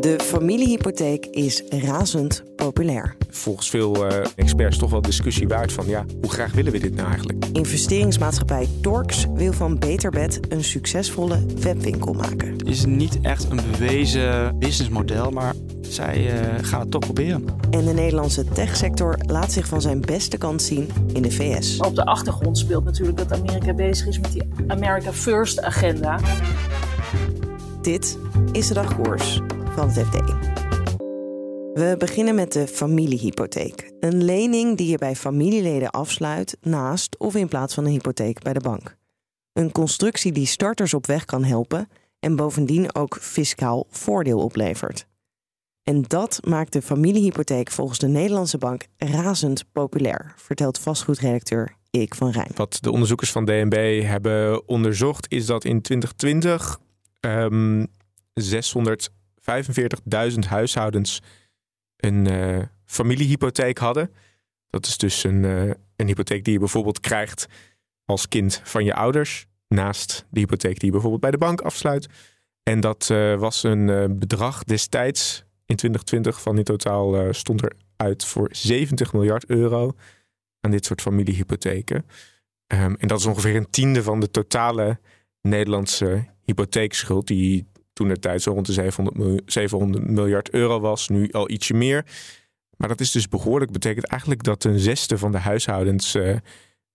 De familiehypotheek is razend populair. Volgens veel uh, experts toch wel discussie waard van ja, hoe graag willen we dit nou eigenlijk? Investeringsmaatschappij Torx wil van Beterbed een succesvolle webwinkel maken. Het is niet echt een bewezen businessmodel, maar zij uh, gaan het toch proberen. En de Nederlandse techsector laat zich van zijn beste kant zien in de VS. Op de achtergrond speelt natuurlijk dat Amerika bezig is met die America First agenda. Dit is de dagkoers van het FD. We beginnen met de familiehypotheek. Een lening die je bij familieleden afsluit naast of in plaats van een hypotheek bij de bank. Een constructie die starters op weg kan helpen en bovendien ook fiscaal voordeel oplevert. En dat maakt de familiehypotheek volgens de Nederlandse bank razend populair, vertelt vastgoedredacteur Eek van Rijn. Wat de onderzoekers van DNB hebben onderzocht is dat in 2020 um, 645.000 huishoudens een uh, familiehypotheek hadden. Dat is dus een, uh, een hypotheek die je bijvoorbeeld krijgt als kind van je ouders. Naast de hypotheek die je bijvoorbeeld bij de bank afsluit. En dat uh, was een bedrag destijds in 2020 van in totaal stond er uit voor 70 miljard euro aan dit soort familiehypotheken. Um, en dat is ongeveer een tiende van de totale Nederlandse hypotheekschuld die toen de tijd zo rond de 700, 700 miljard euro was, nu al ietsje meer. Maar dat is dus behoorlijk. Betekent eigenlijk dat een zesde van de huishoudens uh,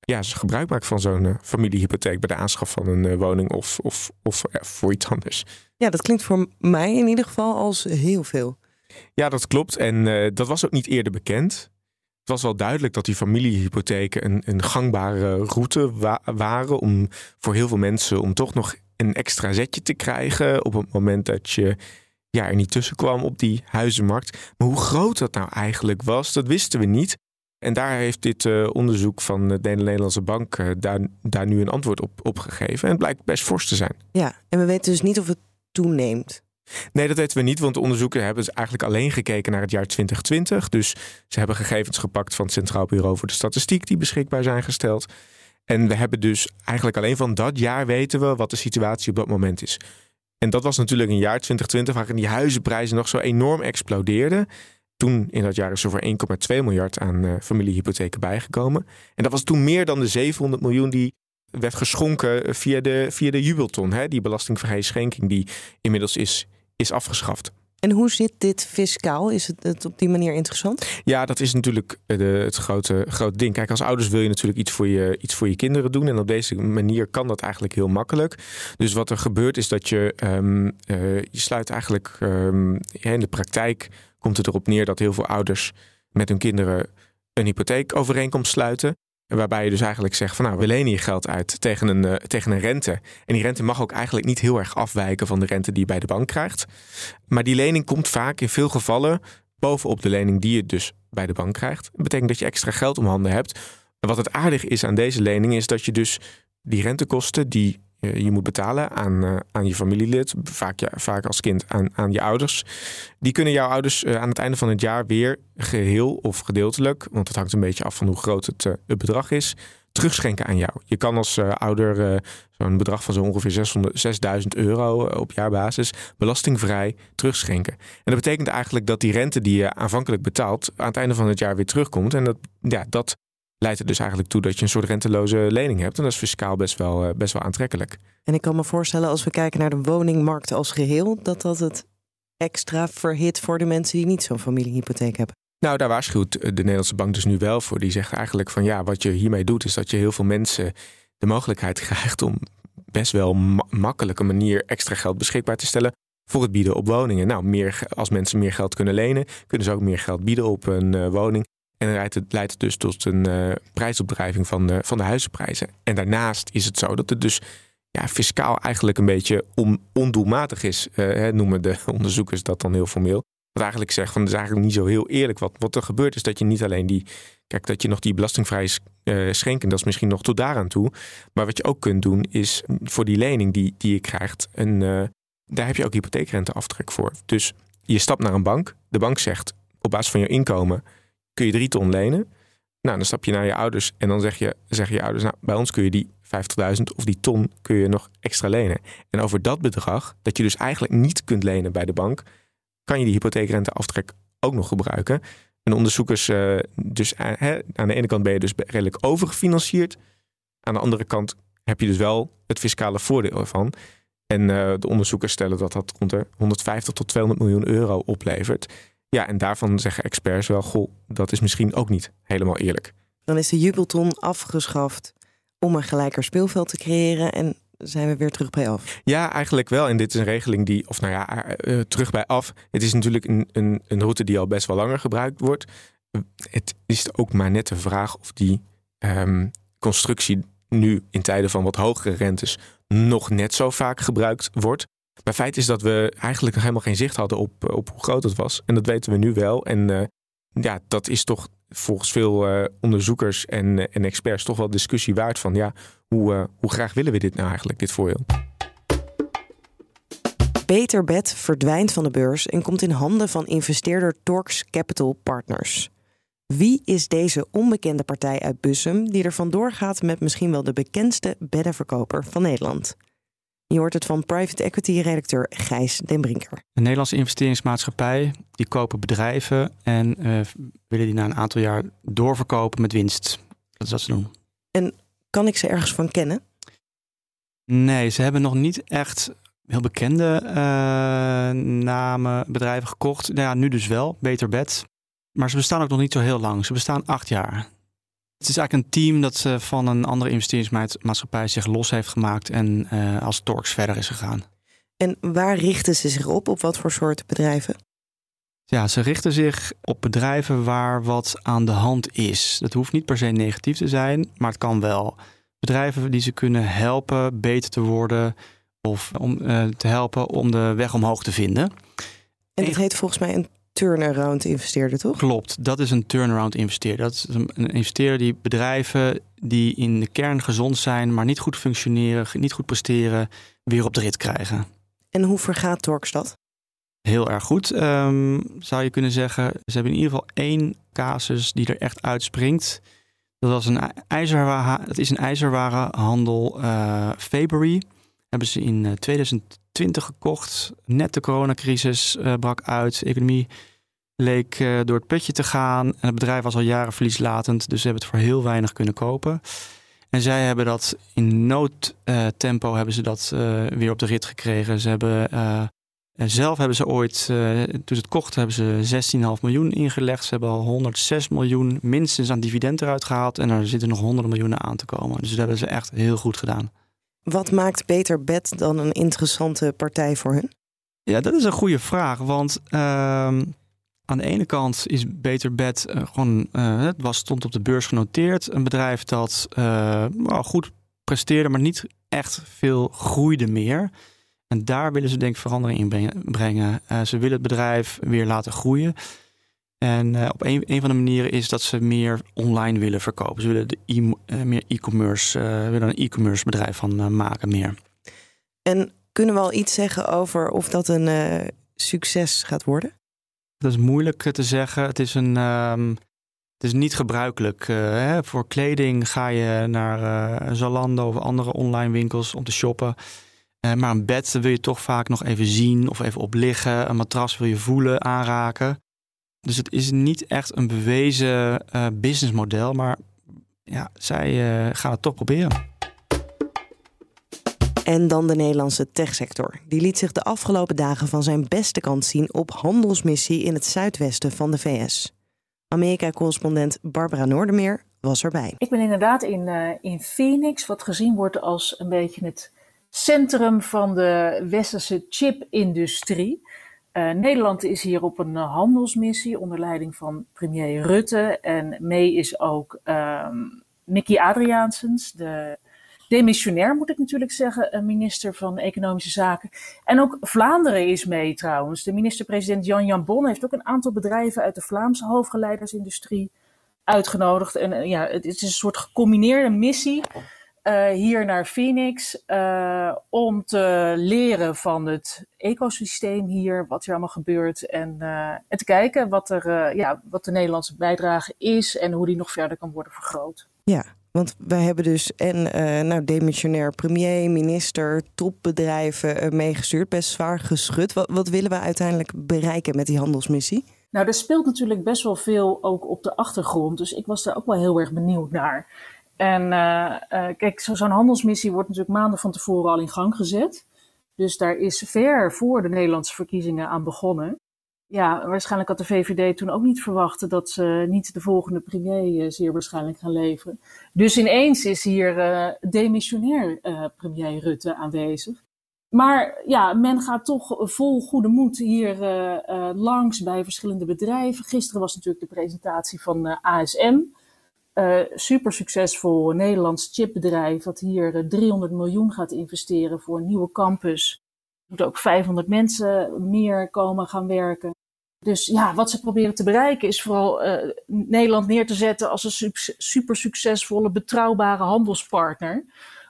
ja, gebruik maakt van zo'n uh, familiehypotheek bij de aanschaf van een uh, woning of, of, of voor iets anders. Ja, dat klinkt voor mij in ieder geval als heel veel. Ja, dat klopt. En dat was ook niet eerder bekend. Het was wel duidelijk dat die familiehypotheken een, een gangbare route wa waren om voor heel veel mensen om toch nog een extra zetje te krijgen op het moment dat je ja, er niet tussen kwam op die huizenmarkt. Maar hoe groot dat nou eigenlijk was, dat wisten we niet. En daar heeft dit uh, onderzoek van de Nederlandse Bank uh, daar, daar nu een antwoord op, op gegeven. En het blijkt best fors te zijn. Ja, en we weten dus niet of het toeneemt. Nee, dat weten we niet, want de onderzoeken hebben dus eigenlijk alleen gekeken naar het jaar 2020. Dus ze hebben gegevens gepakt van het Centraal Bureau voor de Statistiek die beschikbaar zijn gesteld. En we hebben dus eigenlijk alleen van dat jaar weten we wat de situatie op dat moment is. En dat was natuurlijk een jaar 2020 waarin die huizenprijzen nog zo enorm explodeerden. Toen in dat jaar is er voor 1,2 miljard aan uh, familiehypotheken bijgekomen. En dat was toen meer dan de 700 miljoen die werd geschonken via de, via de jubelton. Hè? Die belastingvrije schenking die inmiddels is, is afgeschaft. En hoe zit dit fiscaal? Is het, op die manier interessant? Ja, dat is natuurlijk de, het grote, grote ding. Kijk, als ouders wil je natuurlijk iets voor je, iets voor je kinderen doen. En op deze manier kan dat eigenlijk heel makkelijk. Dus wat er gebeurt is dat je, um, uh, je sluit eigenlijk um, in de praktijk komt het erop neer dat heel veel ouders met hun kinderen een hypotheekovereenkomst sluiten. Waarbij je dus eigenlijk zegt van nou, we lenen je geld uit tegen een, uh, tegen een rente. En die rente mag ook eigenlijk niet heel erg afwijken van de rente die je bij de bank krijgt. Maar die lening komt vaak in veel gevallen bovenop de lening die je dus bij de bank krijgt. Dat betekent dat je extra geld om handen hebt. En wat het aardige is aan deze lening is dat je dus die rentekosten die je moet betalen aan, uh, aan je familielid, vaak, ja, vaak als kind aan, aan je ouders. Die kunnen jouw ouders uh, aan het einde van het jaar weer geheel of gedeeltelijk, want het hangt een beetje af van hoe groot het, het bedrag is, terugschenken aan jou. Je kan als ouder zo'n bedrag van zo ongeveer 600, 6000 euro op jaarbasis belastingvrij terugschenken. En dat betekent eigenlijk dat die rente die je aanvankelijk betaalt aan het einde van het jaar weer terugkomt. En dat, ja, dat leidt er dus eigenlijk toe dat je een soort renteloze lening hebt. En dat is fiscaal best wel, best wel aantrekkelijk. En ik kan me voorstellen, als we kijken naar de woningmarkt als geheel, dat dat het extra verhit voor de mensen die niet zo'n familiehypotheek hebben. Nou, daar waarschuwt de Nederlandse bank dus nu wel voor. Die zegt eigenlijk van ja, wat je hiermee doet, is dat je heel veel mensen de mogelijkheid krijgt om best wel ma makkelijke manier extra geld beschikbaar te stellen voor het bieden op woningen. Nou, meer, als mensen meer geld kunnen lenen, kunnen ze ook meer geld bieden op een uh, woning. En dan leidt dus tot een uh, prijsopdrijving van de, van de huizenprijzen. En daarnaast is het zo dat het dus ja, fiscaal eigenlijk een beetje on, ondoelmatig is, uh, noemen de onderzoekers dat dan heel formeel. Wat eigenlijk zegt van het is eigenlijk niet zo heel eerlijk. Wat, wat er gebeurt is dat je niet alleen die. Kijk, dat je nog die belastingvrij uh, schenken, dat is misschien nog tot daaraan toe. Maar wat je ook kunt doen, is voor die lening die, die je krijgt, een, daar heb je ook hypotheekrenteaftrek voor. Dus je stapt naar een bank. De bank zegt op basis van je inkomen kun je drie ton lenen. Nou, dan stap je naar je ouders en dan zeg je, zeg je ouders, nou, bij ons kun je die 50.000 of die ton kun je nog extra lenen. En over dat bedrag, dat je dus eigenlijk niet kunt lenen bij de bank, kan je die hypotheekrenteaftrek ook nog gebruiken. En onderzoekers, uh, dus uh, aan de ene kant ben je dus redelijk overgefinancierd. Aan de andere kant heb je dus wel het fiscale voordeel ervan. En uh, de onderzoekers stellen dat dat rond de 150 tot 200 miljoen euro oplevert. Ja, en daarvan zeggen experts wel, goh, dat is misschien ook niet helemaal eerlijk. Dan is de jubelton afgeschaft om een gelijker speelveld te creëren. En zijn we weer terug bij af? Ja, eigenlijk wel. En dit is een regeling die, of nou ja, uh, terug bij af. Het is natuurlijk een, een, een route die al best wel langer gebruikt wordt. Het is ook maar net de vraag of die um, constructie nu in tijden van wat hogere rentes nog net zo vaak gebruikt wordt. Maar feit is dat we eigenlijk nog helemaal geen zicht hadden op, op hoe groot het was. En dat weten we nu wel. En uh, ja, dat is toch volgens veel uh, onderzoekers en, en experts toch wel discussie waard van ja, hoe, hoe graag willen we dit nou eigenlijk, dit voordeel? Beter Bed verdwijnt van de beurs en komt in handen van investeerder Torx Capital Partners. Wie is deze onbekende partij uit Bussum die er vandoor gaat met misschien wel de bekendste beddenverkoper van Nederland? Je hoort het van private equity-redacteur Gijs Den Brinker. Een Nederlandse investeringsmaatschappij die kopen bedrijven en uh, willen die na een aantal jaar doorverkopen met winst. Dat is wat ze doen. En kan ik ze ergens van kennen? Nee, ze hebben nog niet echt heel bekende uh, namen, bedrijven gekocht. Nou ja, nu dus wel, Beter Bed. Maar ze bestaan ook nog niet zo heel lang. Ze bestaan acht jaar. Het is eigenlijk een team dat uh, van een andere investeringsmaatschappij zich los heeft gemaakt en uh, als Torx verder is gegaan. En waar richten ze zich op? Op wat voor soort bedrijven? Ja, ze richten zich op bedrijven waar wat aan de hand is. Dat hoeft niet per se negatief te zijn, maar het kan wel. Bedrijven die ze kunnen helpen beter te worden of om uh, te helpen om de weg omhoog te vinden. En dat heet volgens mij een turnaround investeerder, toch? Klopt, dat is een turnaround investeerder. Dat is een, investeerder die bedrijven die in de kern gezond zijn, maar niet goed functioneren, niet goed presteren, weer op de rit krijgen. En hoe vergaat Torx dat? Heel erg goed, um, zou je kunnen zeggen. Ze hebben in ieder geval één casus die er echt uitspringt. Dat, was een ijzerwaren, dat is een ijzerwarenhandel uh, Fabery. Hebben ze in 2020 gekocht. Net de coronacrisis uh, brak uit. De economie leek uh, door het putje te gaan. En het bedrijf was al jaren verlieslatend. Dus ze hebben het voor heel weinig kunnen kopen. En zij hebben dat in noodtempo uh, hebben ze dat weer op de rit gekregen. Ze hebben zelf hebben ze ooit, toen ze het kochten, hebben ze 16,5 miljoen ingelegd. Ze hebben al 106 miljoen minstens aan dividend eruit gehaald. En er zitten nog honderden miljoenen aan te komen. Dus dat hebben ze echt heel goed gedaan. Wat maakt Beter Bed dan een interessante partij voor hun? Ja, dat is een goede vraag. Want uh, aan de ene kant is Beter Bed uh, gewoon, uh, het was, stond op de beurs genoteerd. Een bedrijf dat well, goed presteerde, maar niet echt veel groeide meer. En daar willen ze denk ik verandering in brengen. Ze willen het bedrijf weer laten groeien. En uh, op een, een van de manieren is dat ze meer online willen verkopen. Ze willen de e uh, meer e-commerce, willen een e-commerce bedrijf van maken meer. En kunnen we al iets zeggen over of dat een succes gaat worden? Dat is moeilijk te zeggen. Het is een. Um, het is niet gebruikelijk. Hè? Voor kleding ga je naar Zalando of andere online winkels om te shoppen. Uh, maar een bed wil je toch vaak nog even zien of even op liggen. Een matras wil je voelen, aanraken. Dus het is niet echt een bewezen uh, businessmodel, maar ja, zij uh, gaan het toch proberen. En dan de Nederlandse techsector. Die liet zich de afgelopen dagen van zijn beste kant zien op handelsmissie in het zuidwesten van de VS. Amerika-correspondent Barbara Noordermeer was erbij. Ik ben inderdaad in, in Phoenix, wat gezien wordt als een beetje het centrum van de westerse chipindustrie. Uh, Nederland is hier op een handelsmissie onder leiding van premier Rutte. En mee is ook Mickey Adriaansens, de demissionair, moet ik natuurlijk zeggen, minister van Economische Zaken. En ook Vlaanderen is mee trouwens. De minister-president Jan Jan Bon heeft ook een aantal bedrijven uit de Vlaamse hoofdgeleidersindustrie uitgenodigd. En ja, het is een soort gecombineerde missie uh, hier naar Phoenix uh, om te leren van het ecosysteem hier, wat hier allemaal gebeurt. En, uh, en te kijken wat, er, ja, wat de Nederlandse bijdrage is en hoe die nog verder kan worden vergroot. Ja, want wij hebben dus en nou, demissionair premier, minister, topbedrijven meegestuurd. Best zwaar geschud. Wat, wat willen we uiteindelijk bereiken met die handelsmissie? Nou, er speelt natuurlijk best wel veel ook op de achtergrond. Dus ik was daar ook wel heel erg benieuwd naar. En uh, uh, kijk, zo'n handelsmissie wordt natuurlijk maanden van tevoren al in gang gezet. Dus daar is ver voor de Nederlandse verkiezingen aan begonnen. Ja, waarschijnlijk had de VVD toen ook niet verwacht dat ze niet de volgende premier uh, zeer waarschijnlijk gaan leveren. Dus ineens is hier demissionair premier Rutte aanwezig. Maar ja, men gaat toch vol goede moed hier langs bij verschillende bedrijven. Gisteren was natuurlijk de presentatie van ASM. Uh, super succesvol Nederlands chipbedrijf dat hier 300 miljoen gaat investeren voor een nieuwe campus. Er moeten ook 500 mensen meer komen gaan werken. Dus ja, wat ze proberen te bereiken is vooral uh, Nederland neer te zetten als een super succesvolle, betrouwbare handelspartner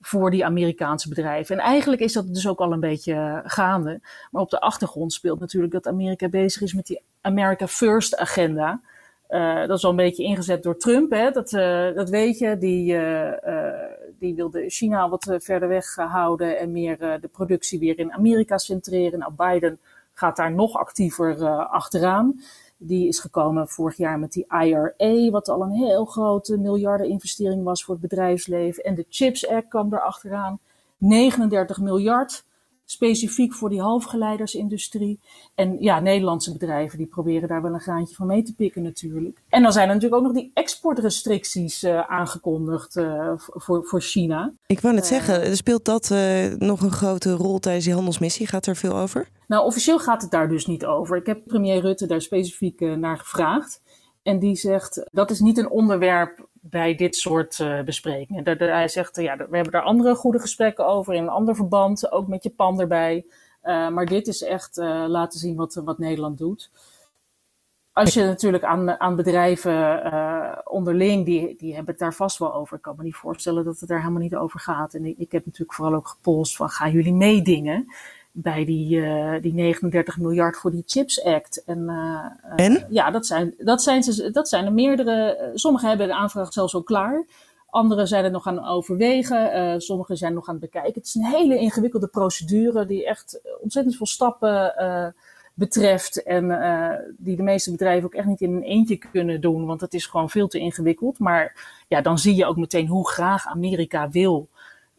voor die Amerikaanse bedrijven. En eigenlijk is dat dus ook al een beetje gaande. Maar op de achtergrond speelt natuurlijk dat Amerika bezig is met die America First agenda. Uh, dat is al een beetje ingezet door Trump, hè? Dat, uh, dat weet je. Die, uh, die wilde China wat verder weg houden en meer de productie weer in Amerika centreren. Nou, Biden gaat daar nog actiever achteraan. Die is gekomen vorig jaar met die IRA, wat al een heel grote miljardeninvestering was voor het bedrijfsleven. En de Chips Act kwam er achteraan. 39 miljard specifiek voor die halfgeleidersindustrie. En ja, Nederlandse bedrijven die proberen daar wel een graantje van mee te pikken natuurlijk. En dan zijn er natuurlijk ook nog die exportrestricties uh, aangekondigd uh, voor, voor China. Ik wou net uh, zeggen, speelt dat nog een grote rol tijdens die handelsmissie? Gaat er veel over? Nou, officieel gaat het daar dus niet over. Ik heb premier Rutte daar specifiek naar gevraagd. En die zegt, dat is niet een onderwerp bij dit soort uh, besprekingen. De, hij zegt, ja, we hebben daar andere goede gesprekken over in een ander verband, ook met Japan erbij. Uh, maar dit is echt uh, laten zien wat, wat Nederland doet. Als je natuurlijk aan, aan bedrijven onderling, die, die hebben het daar vast wel over. Ik kan me niet voorstellen dat het daar helemaal niet over gaat. En ik, ik heb natuurlijk vooral ook gepolst van, gaan jullie meedingen? Bij die, uh, die 39 miljard voor die Chips Act. En, uh, en? ja, dat zijn, dat, zijn ze, dat zijn er meerdere. Sommigen hebben de aanvraag zelfs al klaar. Anderen zijn er nog aan overwegen. Sommigen zijn nog aan het bekijken. Het is een hele ingewikkelde procedure die echt ontzettend veel stappen betreft. En die de meeste bedrijven ook echt niet in een eentje kunnen doen. Want het is gewoon veel te ingewikkeld. Maar ja, dan zie je ook meteen hoe graag Amerika wil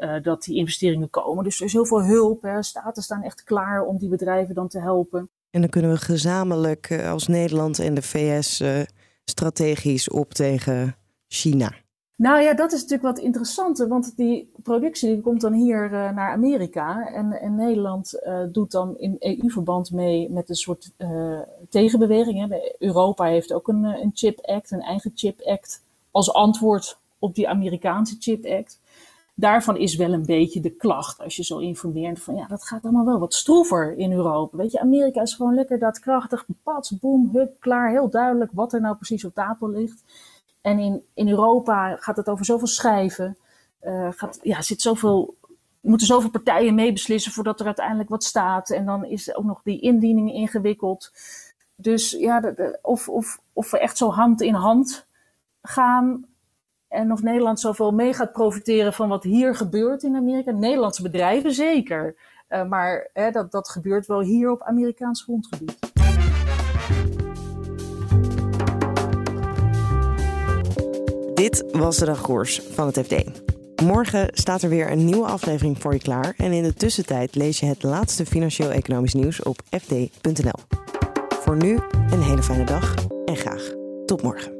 uh, dat die investeringen komen. Dus er is heel veel hulp. Hè. Staten staan echt klaar om die bedrijven dan te helpen. En dan kunnen we gezamenlijk uh, als Nederland en de VS uh, strategisch op tegen China. Nou ja, dat is natuurlijk wat interessanter, want die productie die komt dan hier naar Amerika. En, en Nederland doet dan in EU-verband mee met een soort tegenbeweging. Hè. Europa heeft ook een, een Chip Act, een eigen Chip Act, als antwoord op die Amerikaanse Chip Act daarvan is wel een beetje de klacht. Als je zo informeert van ja, dat gaat allemaal wel wat stroever in Europa. Weet je, Amerika is gewoon lekker daadkrachtig. Pats, boem, hup, klaar. Heel duidelijk wat er nou precies op tafel ligt. En in, in Europa gaat het over zoveel schijven. Uh, gaat, ja, zit zoveel, moeten zoveel partijen meebeslissen voordat er uiteindelijk wat staat. En dan is ook nog die indiening ingewikkeld. Dus ja, of, of, of we echt zo hand in hand gaan en of Nederland zoveel mee gaat profiteren van wat hier gebeurt in Amerika. Nederlandse bedrijven zeker. Uh, maar hè, dat, dat gebeurt wel hier op Amerikaans grondgebied. Dit was de dagkoers van het FD. Morgen staat er weer een nieuwe aflevering voor je klaar. En in de tussentijd lees je het laatste financieel-economisch nieuws op fd.nl. Voor nu een hele fijne dag en graag tot morgen.